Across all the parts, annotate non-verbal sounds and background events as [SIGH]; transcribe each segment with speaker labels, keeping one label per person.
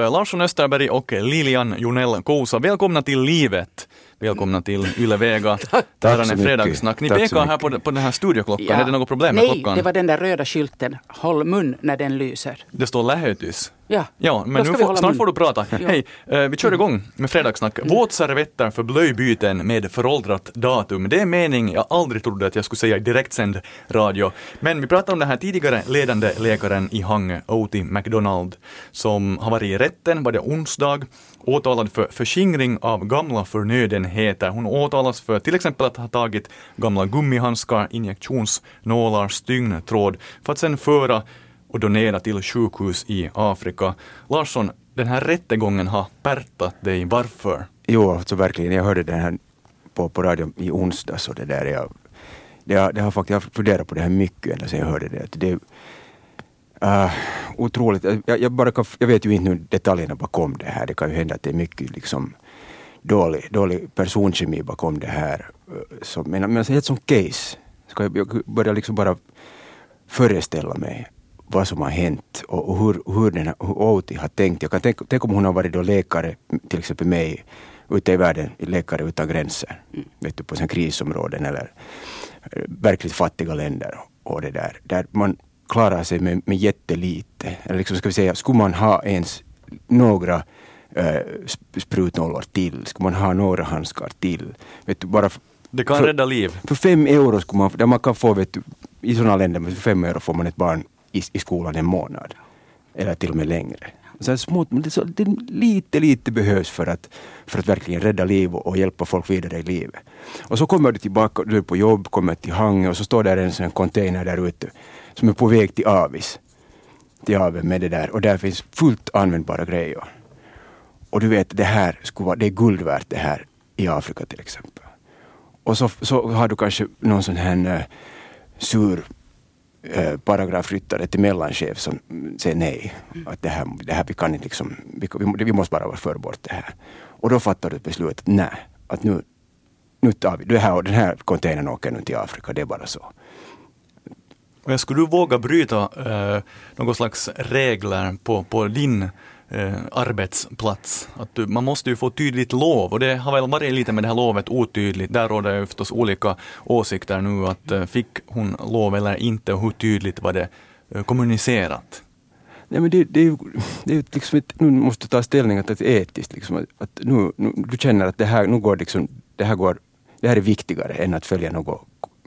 Speaker 1: Larsson Österberg och Lilian Jonell Kosa. Välkomna till livet. Välkomna till Yle Vega. Det här är fredagssnack. Ni pekar här på, på den här studioklockan. Ja. Är det något problem med
Speaker 2: Nej,
Speaker 1: klockan?
Speaker 2: Nej, det var den där röda skylten. Håll mun när den lyser.
Speaker 1: Det står lähetys.
Speaker 2: Ja,
Speaker 1: ja men nu får, snart får du prata. Ja. Hej, uh, vi kör igång med fredagssnack. Mm. Våtservetter för blöjbyten med föråldrat datum. Det är mening jag aldrig trodde att jag skulle säga i direktsänd radio. Men vi pratade om den här tidigare ledande läkaren i Hangö, Oti McDonald, som har varit i rätten, var det onsdag, åtalad för förskingring av gamla förnödenheter. Hon åtalas för till exempel att ha tagit gamla gummihandskar, injektionsnålar, stygntråd för att sedan föra och donera till sjukhus i Afrika. Larsson, den här rättegången har pärtat dig. Varför?
Speaker 3: Jo, alltså verkligen. Jag hörde den här på, på radion i onsdags och det där. Jag, det, det har faktiskt, jag har funderat på det här mycket ända sedan jag hörde det. det uh, otroligt. Eh, jag, jag, bara kan, jag vet ju inte nu detaljerna bakom det här. Det kan ju hända att det är mycket liksom dålig, dålig personkemi bakom det här. Eh, Så, men men alltså ett sånt case, ska jag, jag börja liksom bara föreställa mig vad som har hänt och, och hur, hur, den, hur Outi har tänkt. Jag kan tänka, tänk om hon har varit då läkare, till exempel mig, ute i världen, Läkare utan gränser, mm. vet du, på sådana krisområden eller verkligt fattiga länder och det där, där man klarar sig med, med jättelite. Eller liksom ska vi säga, skulle man ha ens några äh, sprutnollor till, skulle man ha några handskar till, vet du, bara
Speaker 1: det kan för, rädda liv.
Speaker 3: För fem euro skulle man, där man kan få, vet du, i sådana länder, med fem euro får man ett barn i, i skolan en månad. Eller till och med längre. Så små, det, så, det lite, lite behövs för att, för att verkligen rädda liv och, och hjälpa folk vidare i livet. Och så kommer du tillbaka, du är på jobb, kommer till Hangö och så står där en sån container där ute som är på väg till Avis. Till Aven med det där och där finns fullt användbara grejer. Och du vet, det här skulle vara, det är guld värt det här i Afrika till exempel. Och så, så har du kanske någon sån här uh, sur eh, paragrafryttare till mellanchef som säger nej. Att det här, det här vi kan inte liksom, vi, vi måste bara föra bort det här. Och då fattar du ett beslut att nej, att nu, nu tar vi det här och den här containern åker nu till Afrika, det är bara så.
Speaker 1: Men skulle du våga bryta eh, någon slags regler på, på din eh, arbetsplats. Att du, man måste ju få tydligt lov och det har väl varit lite med det här lovet otydligt. Där råder ju förstås olika åsikter nu att eh, fick hon lov eller inte och hur tydligt var det eh, kommunicerat?
Speaker 3: Nej, men det, det är ju det är liksom ett, nu måste du ta ställning att det är etiskt. Liksom, att, att nu, nu, du känner att det här, nu går liksom, det, här går, det här är viktigare än att följa några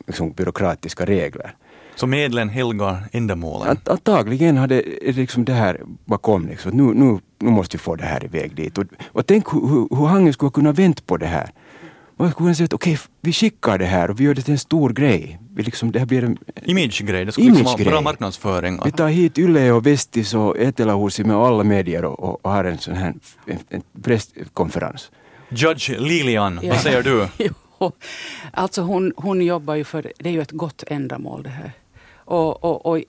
Speaker 3: liksom, byråkratiska regler.
Speaker 1: Så medlen helgar ändamålen?
Speaker 3: Att, antagligen har det liksom det här bakom. Liksom. Nu, nu, nu måste vi få det här iväg dit. Och, och tänk hur, hur, hur Hangen skulle kunna vänt på det här. Man skulle kunna säga att okej, okay, vi skickar det här och vi gör det till en stor grej. Vi liksom, det här blir en
Speaker 1: imagegrej, det skulle liksom vara bra marknadsföring.
Speaker 3: Vi tar hit Yle och Vestis och Etelähusi med alla medier och, och, och har en sån här en, en presskonferens.
Speaker 1: Judge Lilian, ja. vad säger du? [LAUGHS]
Speaker 2: alltså hon, hon jobbar ju för, det är ju ett gott ändamål det här. Och, och, och,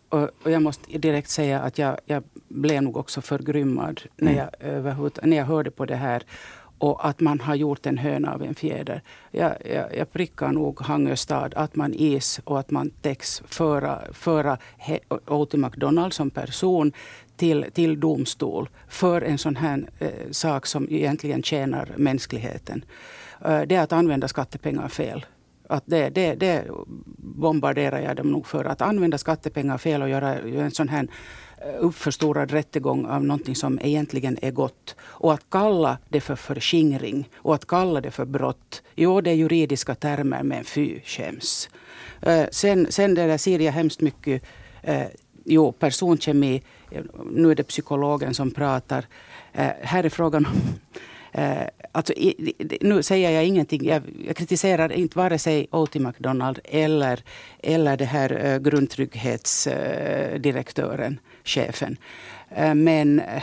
Speaker 2: och, jag måste direkt säga att jag, jag blev nog också förgrymmad när, mm. jag, när jag hörde på det här. Och att man har gjort en höna av en fjäder. Jag, jag, jag prickar nog Hangö stad att man is och att man täcks föra, föra Oti McDonald som person till, till domstol för en sån här eh, sak som egentligen tjänar mänskligheten. Eh, det är att använda skattepengar fel. Att det, det, det bombarderar jag dem nog för. Att använda skattepengar fel och göra en sån här eh, uppförstorad rättegång av någonting som egentligen är gott. Och att kalla det för förskingring och att kalla det för brott. Jo, det är juridiska termer, men fy skäms. Eh, sen, sen det där ser jag hemskt mycket eh, jo, personkemi. Nu är det psykologen som pratar. Här är frågan om Eh, alltså, i, nu säger jag ingenting, jag, jag kritiserar inte vare sig O.T. McDonald eller, eller det här eh, grundtrygghetsdirektören, eh, chefen. Eh, men eh,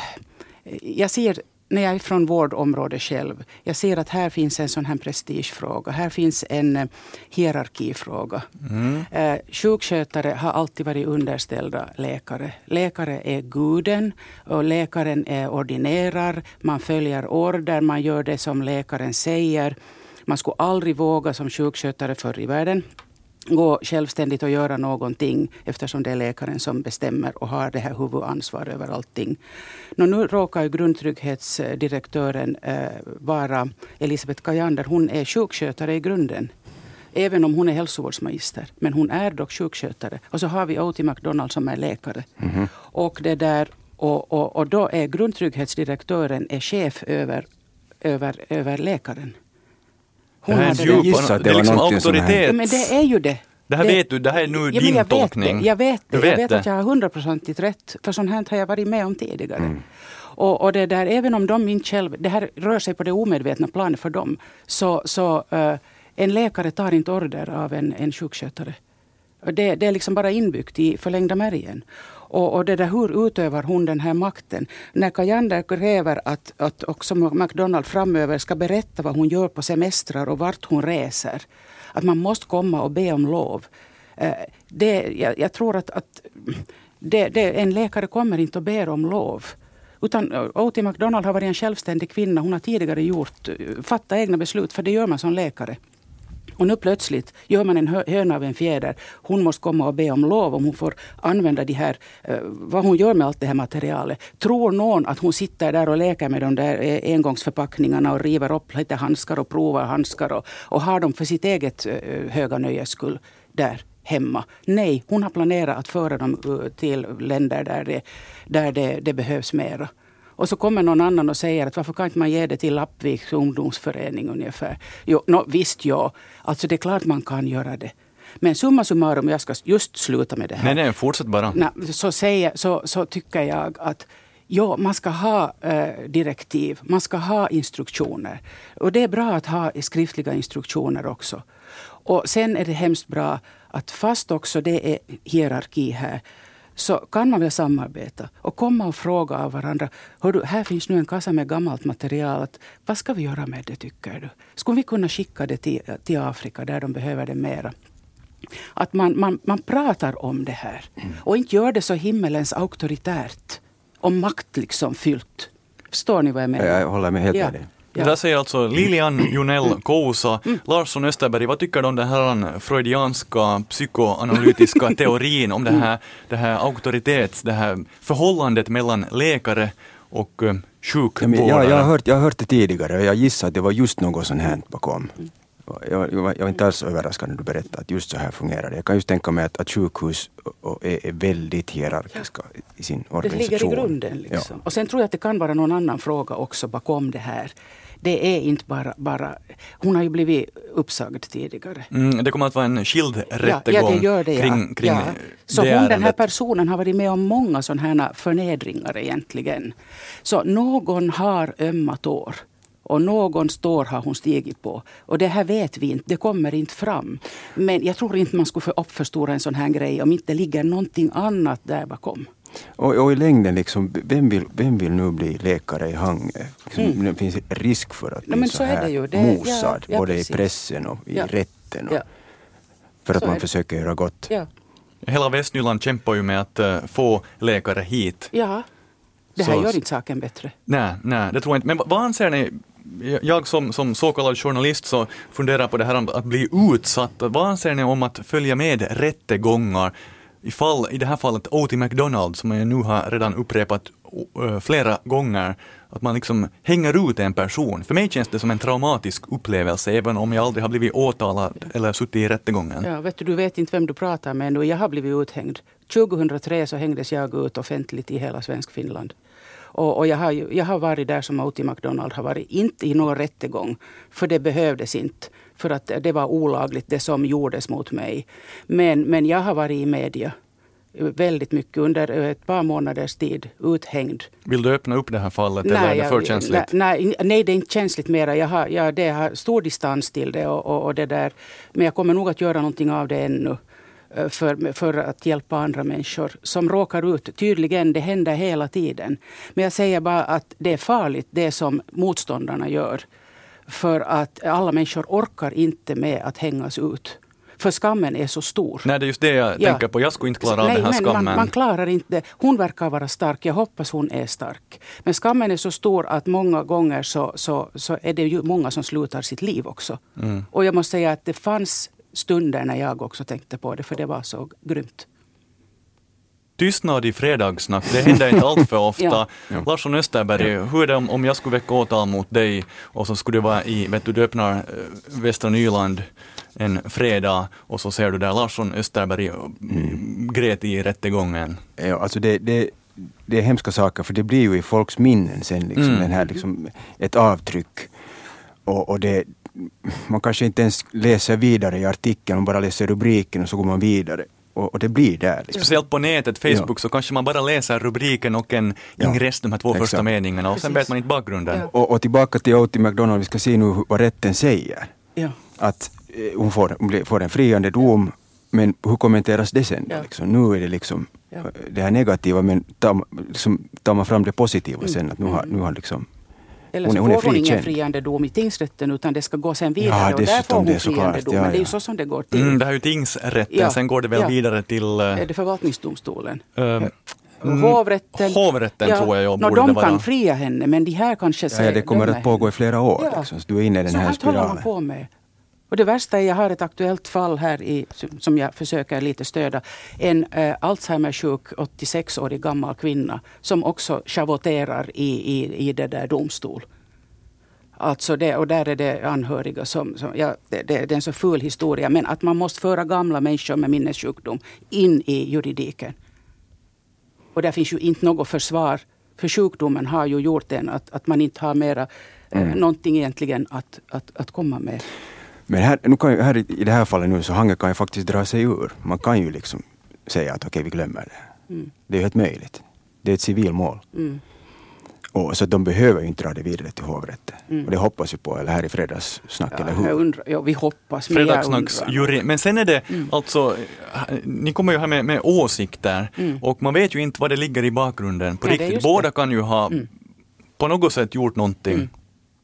Speaker 2: jag ser när jag är från vårdområdet själv, jag ser att här finns en sån här prestigefråga. Här finns en eh, hierarkifråga. Mm. Eh, sjukskötare har alltid varit underställda läkare. Läkare är guden och läkaren är ordinerar. Man följer order, man gör det som läkaren säger. Man skulle aldrig våga som sjukskötare förr i världen gå självständigt och göra någonting eftersom det är läkaren som bestämmer och har det här huvudansvar över allting. Nå, nu råkar ju grundtrygghetsdirektören eh, vara Elisabeth Kajander. Hon är sjukskötare i grunden. Även om hon är hälsovårdsmagister. Men hon är dock sjukskötare. Och så har vi O.T. McDonald som är läkare. Mm. Och, det där, och, och, och då är grundtrygghetsdirektören är chef över, över, över läkaren.
Speaker 1: Hon det här är djup, det, det är liksom auktoritet.
Speaker 2: Men det är ju det.
Speaker 1: Det här det, vet du, det här är nu ja, din
Speaker 2: jag
Speaker 1: tolkning.
Speaker 2: Vet jag vet det. Vet jag vet det. att jag har hundraprocentigt rätt. För sånt här har jag varit med om tidigare. Mm. Och, och, det där, även om de inte själv, det här rör sig på det omedvetna planet för dem, så, så uh, en läkare tar inte order av en, en sjukskötare. Det, det är liksom bara inbyggt i förlängda märgen. Och, och det där, hur utövar hon den här makten? När Kajander kräver att, att också McDonald framöver ska berätta vad hon gör på semestrar och vart hon reser. Att man måste komma och be om lov. Eh, det, jag, jag tror att, att det, det, en läkare kommer inte och ber om lov. Utan eh, O.T. McDonald har varit en självständig kvinna. Hon har tidigare gjort, eh, fattat egna beslut, för det gör man som läkare. Och nu plötsligt gör man en höna av en fjäder. Hon måste komma och be om lov om hon får använda de här, eh, vad hon gör med allt det här materialet. Tror någon att hon sitter där och leker med de där eh, engångsförpackningarna och river upp lite handskar och provar handskar och, och har dem för sitt eget eh, höga nöjes skull där hemma. Nej, hon har planerat att föra dem till länder där det, där det, det behövs mera. Och så kommer någon annan och säger att varför kan inte man ge det till Lappviks ungdomsförening ungefär. Jo, no, visst ja, alltså det är klart man kan göra det. Men summa summarum, jag ska just sluta med det här.
Speaker 1: Nej, nej, fortsätt bara.
Speaker 2: Nej, så, säger, så, så tycker jag att Ja, man ska ha eh, direktiv, man ska ha instruktioner. Och det är bra att ha skriftliga instruktioner också. Och sen är det hemskt bra att fast också det är hierarki här, så kan man väl samarbeta och komma och fråga av varandra. Hör här finns nu en kassa med gammalt material. vad ska vi göra med det tycker du? Skulle vi kunna skicka det till, till Afrika där de behöver det mera? Att man, man, man pratar om det här och inte gör det så himmelens auktoritärt och makt liksom fyllt. Förstår ni vad jag menar?
Speaker 3: Jag håller med helt ja. med dig.
Speaker 1: Ja. Det där säger alltså Lilian [CLEARS THROAT] Jonell Kousa. Mm. Larsson Österberg, vad tycker du om den här freudianska psykoanalytiska [LAUGHS] teorin om det här, det här auktoritets, det här förhållandet mellan läkare och uh, sjukvårdare?
Speaker 3: Ja, jag, har hört, jag har hört det tidigare och jag gissar att det var just något sånt här bakom. Jag, jag, jag var inte alls överraskad när du berättade att just så här fungerar det. Jag kan just tänka mig att, att sjukhus är, är väldigt hierarkiska ja. i sin organisation.
Speaker 2: Det ligger i grunden. Liksom. Ja. Och sen tror jag att det kan vara någon annan fråga också bakom det här det är inte bara, bara... Hon har ju blivit uppsagd tidigare.
Speaker 1: Mm, det kommer att vara en skild rättegång ja, det gör det, kring, kring ja.
Speaker 2: Så hon, den här personen har varit med om många sådana här förnedringar egentligen. Så någon har ömma tår. Och någon står har hon stigit på. Och det här vet vi inte, det kommer inte fram. Men jag tror inte man skulle uppförstora en sån här grej om inte ligger någonting annat där bakom.
Speaker 3: Och, och, i längden, liksom, vem, vill, vem vill nu bli läkare i Hangö? Liksom, mm. Det finns risk för att bli ja, så, så här det mosad, ja, ja, både precis. i pressen och i rätten. Och, för att så man försöker göra gott.
Speaker 1: Hela Västnyland kämpar ju med att uh, få läkare hit.
Speaker 2: Ja, det här så, gör inte saken bättre.
Speaker 1: Nej, nej, det tror jag inte. Men vad anser ni jag som, som så kallad journalist så funderar på det här om att bli utsatt. Vad anser ni om att följa med rättegångar i, fall, i det här fallet O.T. McDonald, som jag nu har redan upprepat flera gånger, att man liksom hänger ut en person. För mig känns det som en traumatisk upplevelse, även om jag aldrig har blivit åtalad eller suttit i rättegången.
Speaker 2: Ja, vet du, du vet inte vem du pratar med nu. Jag har blivit uthängd. 2003 så hängdes jag ut offentligt i hela svensk Finland. Och, och jag, har ju, jag har varit där som O.T. McDonald har varit. Inte i någon rättegång, för det behövdes inte. För att det var olagligt det som gjordes mot mig. Men, men jag har varit i media väldigt mycket under ett par månaders tid uthängd.
Speaker 1: Vill du öppna upp det här fallet nej, eller är det för känsligt?
Speaker 2: Nej, nej, det är inte känsligt mera. Jag har, jag, det har stor distans till det. Och, och, och, det där. Men jag kommer nog att göra någonting av det ännu. Eh, för, för att hjälpa andra människor som råkar ut. Tydligen, det händer hela tiden. Men jag säger bara att det är farligt det som motståndarna gör. För att alla människor orkar inte med att hängas ut. För skammen är så stor.
Speaker 1: Nej, det är just det jag ja. tänker på. Jag skulle inte klara av den här skammen.
Speaker 2: Man, man, klarar inte Hon verkar vara stark. Jag hoppas hon är stark. Men skammen är så stor att många gånger så, så, så är det ju många som slutar sitt liv också. Mm. Och jag måste säga att det fanns stunder när jag också tänkte på det, för det var så grymt.
Speaker 1: Tystnad i fredagssnack, det händer inte allt för [LAUGHS] ofta.
Speaker 2: Ja.
Speaker 1: Larsson Österberg, hur är det om, om jag skulle väcka åtal mot dig och så skulle det vara i, vet du, du öppnar eh, Västra Nyland en fredag och så ser du där Larsson Österberg mm. grät i rättegången.
Speaker 3: Ja, alltså det, det, det är hemska saker för det blir ju i folks minnen sen liksom,
Speaker 1: Mm.
Speaker 3: den här, liksom, ett avtryck. Och, och det, man kanske inte ens läser vidare i artikeln, man bara läser rubriken och så går man vidare. Och, och det blir där. Liksom.
Speaker 1: Speciellt på nätet, Facebook, så kanske man bara läser rubriken och en
Speaker 3: Ja,
Speaker 1: ingress, de här två
Speaker 3: exakt.
Speaker 1: första meningarna och sen vet man inte bakgrunden.
Speaker 2: Ja.
Speaker 3: Och, och tillbaka till O.T. McDonald, vi ska se nu vad rätten säger.
Speaker 2: Ja.
Speaker 3: Att eh, hon får, hon får en friande dom, men hur kommenteras det sen?
Speaker 2: Ja.
Speaker 3: Liksom? Nu är det liksom
Speaker 2: Ja.
Speaker 3: eh, det här negativa, men tar, liksom, tar man fram det positiva
Speaker 2: Mm.
Speaker 3: sen? Att nu har, nu har liksom
Speaker 2: Eller
Speaker 3: Hon
Speaker 2: så
Speaker 3: hon är
Speaker 2: får hon ingen friande dom i tingsrätten utan det ska gå sen vidare
Speaker 3: Ja,
Speaker 2: och där får hon
Speaker 3: det
Speaker 2: friande dom.
Speaker 3: Ja,
Speaker 2: Men det är ju
Speaker 3: ja.
Speaker 2: så som det går till.
Speaker 1: Mm, det här är ju tingsrätten,
Speaker 2: Ja.
Speaker 1: sen går det väl
Speaker 2: Ja.
Speaker 1: vidare till eh,
Speaker 2: Är det förvaltningsdomstolen?
Speaker 1: eh, Mm,
Speaker 2: Hovrätten,
Speaker 1: hovrätten tror jag jag borde
Speaker 2: de
Speaker 1: det vara.
Speaker 2: kan fria henne men de här kanske
Speaker 3: Ja, ja, det kommer
Speaker 2: dömer
Speaker 3: att pågå i flera år.
Speaker 2: Ja.
Speaker 3: Liksom, så du är inne i den
Speaker 2: Så
Speaker 3: här
Speaker 2: här håller man
Speaker 3: spiralen.
Speaker 2: på med. Och det värsta är, jag har ett aktuellt fall här i, som jag försöker lite stödja. En eh, Alzheimer-sjuk 86-årig gammal kvinna som också schavoterar i, i, i det där domstol. Alltså det, och där är det anhöriga som... som ja, det, det, det är en så ful historia. Men att man måste föra gamla människor med minnessjukdom in i juridiken. Och där finns ju inte något försvar. För sjukdomen har ju gjort den att, att man inte har mera eh, någonting egentligen att, att, att komma med.
Speaker 3: Men här, nu kan ju, här i, i det här fallet nu så Hange kan ju faktiskt dra sig ur. Man kan ju liksom säga att okej, vi glömmer det.
Speaker 2: Mm.
Speaker 3: Det är ju helt möjligt. Det är ett civilmål.
Speaker 2: Mm.
Speaker 3: Och, så de behöver ju inte dra det vidare till hovrätten. Och det hoppas vi på, eller här i fredagssnack, eller
Speaker 2: Mm. Ja, jag
Speaker 3: hur?
Speaker 2: undrar, ja, vi hoppas. men jag
Speaker 1: Fredagssnacks
Speaker 2: undrar.
Speaker 1: jury. Men sen är det alltså, eh, ni kommer ju här med, med åsikter och man vet ju inte vad det ligger i bakgrunden på
Speaker 2: Nej,
Speaker 1: riktigt. Båda
Speaker 2: det.
Speaker 1: kan ju ha på något sätt gjort någonting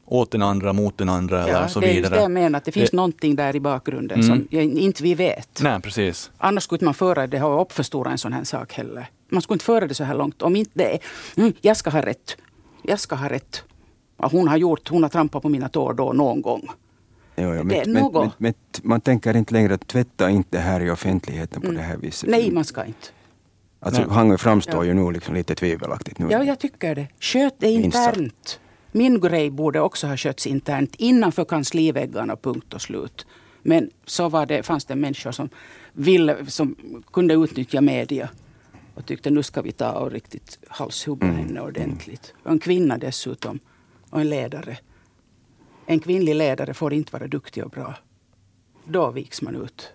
Speaker 1: åt den andra, mot den andra eller
Speaker 2: Ja,
Speaker 1: så
Speaker 2: det är just
Speaker 1: vidare.
Speaker 2: det jag menar, att det finns
Speaker 1: Det-
Speaker 2: någonting där i bakgrunden
Speaker 1: Mm.
Speaker 2: som inte vi vet.
Speaker 1: Nej, precis.
Speaker 2: Annars skulle man föra det och uppförstora en sån här sak heller. Man skulle inte föra det så här långt. Om inte det är, mm, jag ska ha rätt. Jag ska ha rätt. Ja, hon har gjort, hon har trampat på mina tår då någon gång.
Speaker 3: Jo, jo, men, men, men, men man tänker inte längre att tvätta inte här i offentligheten på det här viset.
Speaker 2: Nej, man ska inte.
Speaker 3: Alltså
Speaker 1: Nej.
Speaker 3: Hange framstår
Speaker 2: Ja.
Speaker 3: ju nu liksom lite tvivelaktigt. Nu.
Speaker 2: Ja, jag tycker det. Sköt det internt. Min grej borde också ha skötts internt innanför kansliväggarna, punkt och slut. Men så var det, fanns det människor som, ville, som kunde utnyttja media och tyckte nu ska vi ta och riktigt halshugga
Speaker 3: Mm.
Speaker 2: henne ordentligt. Och en kvinna dessutom, och en ledare. En kvinnlig ledare får inte vara duktig och bra. Då viks man ut.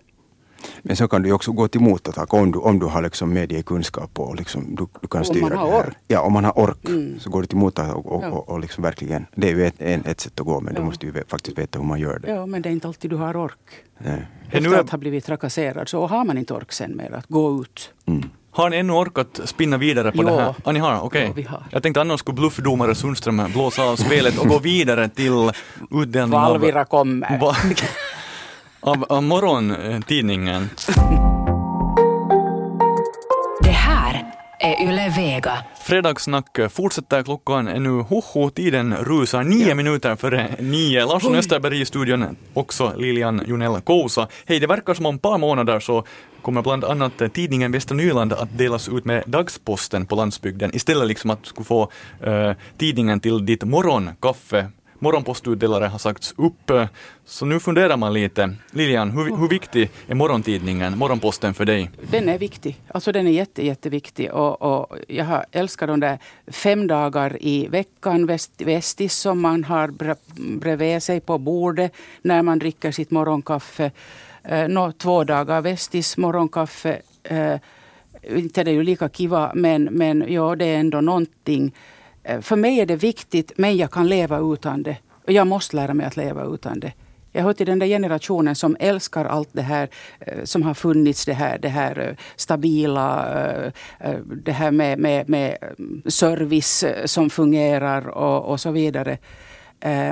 Speaker 3: Men så kan du också gå till motattack om du, om du har liksom mediekunskap och liksom, du, du kan
Speaker 2: Om
Speaker 3: styra det här.
Speaker 2: ork.
Speaker 3: Ja, om man har ork
Speaker 2: Mm.
Speaker 3: så går du till motattack och, och,
Speaker 2: Ja.
Speaker 3: och, och liksom verkligen, det är ju ett, en, ett sätt att gå men du
Speaker 2: Ja.
Speaker 3: måste ju faktiskt veta hur man gör det.
Speaker 2: Ja, men det är inte alltid du har ork.
Speaker 3: Nej.
Speaker 2: Efter att ha blivit trakasserad så har man inte ork sen mer att gå ut.
Speaker 3: Mm.
Speaker 1: Har ni ännu orkat spinna vidare på
Speaker 2: Jo.
Speaker 1: det här? Ah, ni har? Okej.
Speaker 2: Ja, vi har.
Speaker 1: Jag tänkte annars skulle bluffdomare Sundström blåsa av spelet och gå vidare till utdelning av,
Speaker 2: Valvira kommer. [LAUGHS]
Speaker 1: av, av morgontidningen.
Speaker 4: Det här är Yle Vega.
Speaker 1: Fredagssnack fortsätter klockan är nu, hoho, tiden rusar nio minuter före nio. Larsson Österberg i studion, också Lilian Jonell Kousa. Hej, det verkar som om ett par månader så kommer bland annat tidningen Västra Nyland att delas ut med dagsposten på landsbygden istället liksom att du skulle få eh, tidningen till ditt morgonkaffe. Morgonpostutdelare har sagts upp, så nu funderar man lite. Lilian, hur, hur viktig är morgontidningen, morgonposten för dig?
Speaker 2: Den är viktig. Alltså den är jätte, jätteviktig. Och, och jag älskar de där fem dagar i veckan, väst, Vestis, som man har bredvid sig på bordet när man dricker sitt morgonkaffe. Eh, nå, två dagar Vestis morgonkaffe. Eh, inte är det ju lika kiva, men, men ja, det är ändå någonting. Eh, för mig är det viktigt, men jag kan leva utan det. Och jag måste lära mig att leva utan det. Jag hör till den där generationen som älskar allt det här eh, som har funnits. Det här, det här eh, stabila, det här med, med, med service som fungerar och, och så vidare.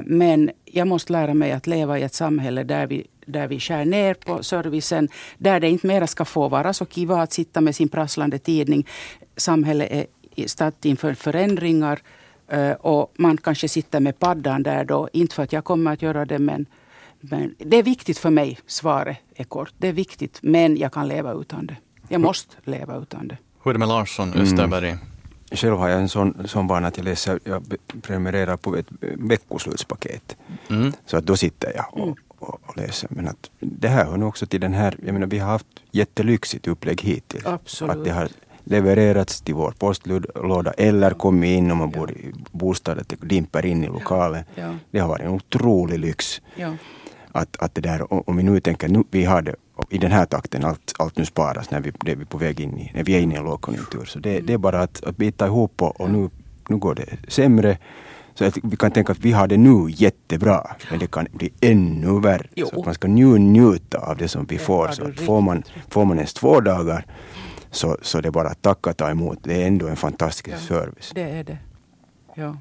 Speaker 2: Men jag måste lära mig att leva i ett samhälle där vi, där vi skär ner på servicen. Där det inte mera ska få vara så kiva att sitta med sin prasslande tidning. Samhället är statt inför förändringar. eh, Och man kanske sitter med paddan där då. Inte för att jag kommer att göra det men, Men det är viktigt för mig, svaret är kort. Det är viktigt, men jag kan leva utan det. Jag måste leva utan det.
Speaker 1: Hur är det med Larsson Österberg? Mm.
Speaker 3: Själv har jag en sån, sån vana att jag läser, jag prenumererar på ett veckoslutspaket. Mm. Så att då sitter jag och, mm. och, och, läser. Men att det här hör nog också till den här, jag menar vi har haft jättelyxigt upplägg hittills.
Speaker 2: Absolut.
Speaker 3: Att det har levererats till vår postlåda eller kommit in om man bor i bostaden, det dimper in i lokalen. Ja. Det har varit en otrolig lyx.
Speaker 2: Ja.
Speaker 3: Att, att det där, om vi nu tänker, nu, vi har det i den här takten, allt, allt nu sparas när vi, det är vi på väg in i, när vi är inne i en lågkonjunktur. Så det, det är bara att, att bita ihop och, och nu, nu går det sämre. Så att vi kan tänka att vi har det nu jättebra, men det kan bli ännu värre. Jo. Så att man ska nu njuta av det som vi får. Så att får, man, får man ens två dagar så, så det är bara att tacka och ta emot. Det är ändå en fantastisk ja, service.
Speaker 2: Det är det. Ja.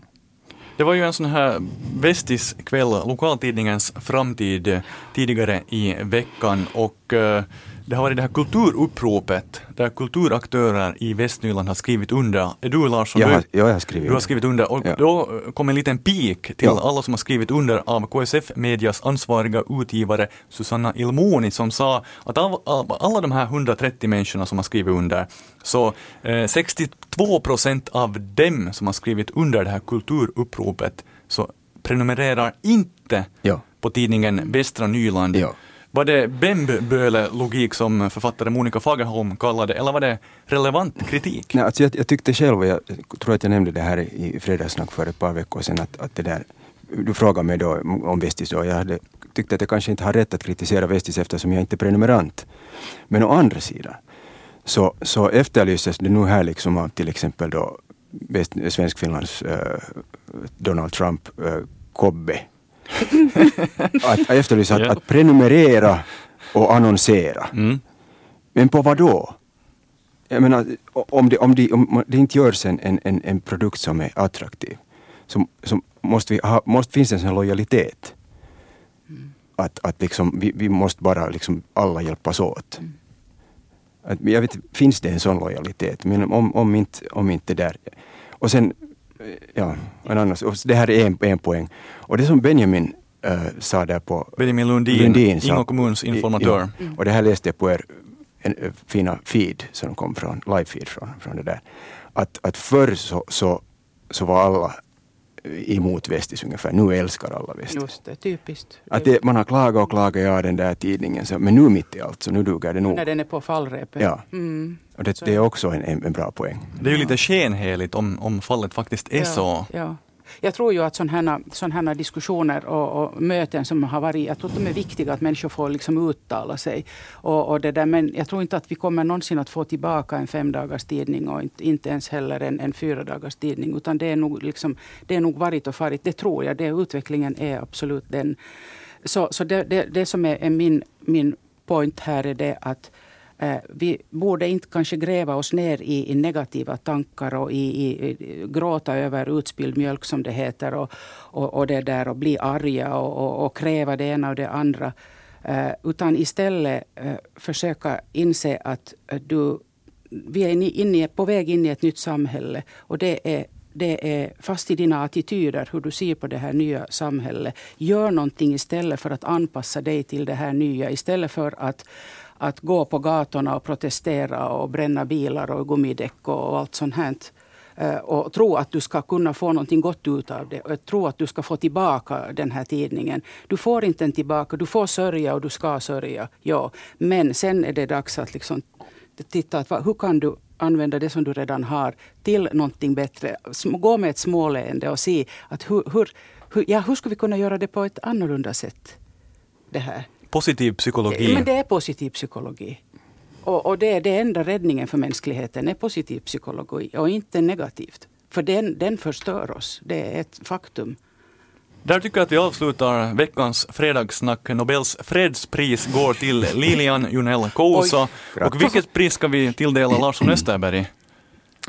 Speaker 1: Det var ju en sån här Vestis kväll, lokaltidningens framtid tidigare i veckan och eh, det har varit det här kulturuppropet där kulturaktörer i Västnyland har skrivit under. Är du Larsson?
Speaker 3: Jag har, du, jag har skrivit
Speaker 1: Du har skrivit under och ja. då kom en liten pik till ja. alla som har skrivit under av KSF Medias ansvariga utgivare Susanna Ilmoni som sa att av, av alla de här 130 människorna som har skrivit under så eh, 62 procent av dem som har skrivit under det här kulturuppropet så prenumererar inte ja. på tidningen Västra Nyland. Ja. Var det Bemböle-logik som författare Monica Fagerholm kallade eller var det relevant kritik?
Speaker 3: Nej, alltså jag, jag tyckte själv, och jag tror att jag nämnde det här i fredagssnack för ett par veckor sedan, att, att det där, du frågade mig då om Vestis och jag hade tyckte att jag kanske inte har rätt att kritisera Vestis eftersom jag inte är prenumerant. Men å andra sidan så, så efterlyses det nu här liksom av till exempel då Svenskfinlands uh, Donald Trump, uh, Kobbe [LAUGHS] att efterlysa att, att prenumerera och annonsera. Mm. Men på vad då? Jag menar, om det, om det, om det inte görs en, en, en produkt som är attraktiv så, så måste, vi ha, måste finns en sån lojalitet. Mm. Att, att liksom, vi, vi måste bara liksom alla hjälpas åt. Mm. Att, jag vet, finns det en sån lojalitet? Men om, om, inte, om inte där. Och sen ja, en annan, det här är en, en poäng. Och det som Benjamin äh, sa där på...
Speaker 1: Benjamin Lundin, Lundin Ingo kommuns informatör. Ja,
Speaker 3: och det här läste jag på er en, en, fina feed som kom från, live-feed från, från det där. Att, att förr så, så, så var alla emot Vestis ungefär. Nu älskar alla Vestis.
Speaker 2: Just det, typiskt.
Speaker 3: Att det, man har klagat och klagat, ja den där tidningen, så, men nu mitt i allt så nu duger det nog.
Speaker 2: När den är på fallrepet.
Speaker 3: Ja. Mm. Och det, det, är också en, en, bra poäng.
Speaker 1: Det är ju lite skenheligt om, om fallet faktiskt är
Speaker 2: ja,
Speaker 1: så.
Speaker 2: Ja. Jag tror ju att sådana här, diskussioner och, och, möten som har varit, jag tror att de är viktiga att människor får liksom uttala sig. Och, och det där, men jag tror inte att vi kommer någonsin att få tillbaka en femdagars tidning och inte, inte ens heller en, en fyradagars tidning. Utan det är, nog liksom, det är nog varit och farit, det tror jag. Det, utvecklingen är absolut den. Så, så det, det, det som är, är min, min point här är det att Eh, vi borde inte kanske gräva oss ner i, i negativa tankar och i, i, i, gråta över utspilld mjölk som det heter och, och, och det där och bli arga och, och, och kräva det ena och det andra. Eh, utan istället eh, försöka inse att du, vi är inne, på väg in i ett nytt samhälle och det är det är fast i dina attityder, hur du ser på det här nya samhället. Gör någonting istället för att anpassa dig till det här nya. Istället för att, att gå på gatorna och protestera och bränna bilar och gummidäck och allt sånt här. Eh, och tro att du ska kunna få någonting gott ut av det. Och tro att du ska få tillbaka den här tidningen. Du får inte den tillbaka. Du får sörja och du ska sörja. Ja. Men sen är det dags att liksom titta. Att, hur kan du använda det som du redan har till någonting bättre? Gå med ett småleende och se att hur, hur, hur, ja, hur ska vi kunna göra det på ett annorlunda sätt? Det här
Speaker 1: positiv psykologi.
Speaker 2: Men det är positiv psykologi. Och, och det är det enda räddningen för mänskligheten är positiv psykologi och inte negativt. För den, den förstör oss. Det är ett faktum.
Speaker 1: Där tycker jag att vi avslutar veckans fredagssnack. Nobels fredspris går till Lilian Junell Kousa. Och vilket pris ska vi tilldela Larsson Österberg?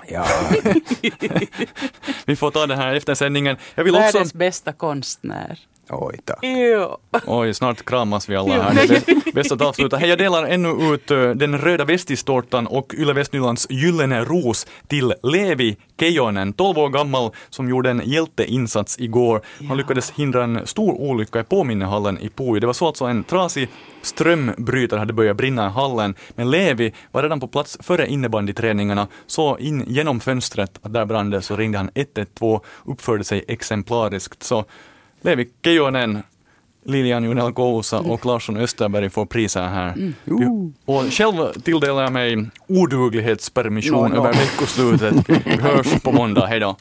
Speaker 3: Ja. [LAUGHS]
Speaker 1: vi får ta det här efter sändningen.
Speaker 2: Jag vill Världens också... bästa konstnär.
Speaker 3: Oj, tack.
Speaker 2: Jo.
Speaker 1: Oj, snart kramas vi alla här. Det är bäst- bäst att avsluta. Hej, jag delar ännu ut eh, den röda västistårtan och Yle Västnylands gyllene ros till Levi Keijonen, 12 år gammal, som gjorde en hjälteinsats igår. Han lyckades hindra en stor olycka i påminnehallen i Pujo. Det var så alltså en trasig strömbrytare hade börjat brinna i hallen, men Levi var redan på plats före innebandyträningarna, så in genom fönstret att där brann det, så ringde han 112, uppförde sig exemplariskt. Så Levi Keijonen, Lilian Junell Kousa och Larsson Österberg får priser här. Du- Och själv tilldelar jag mig oduglighetspermission
Speaker 2: Nå, nå.
Speaker 1: över veckoslutet. [LAUGHS] Vi hörs på måndag, hej då.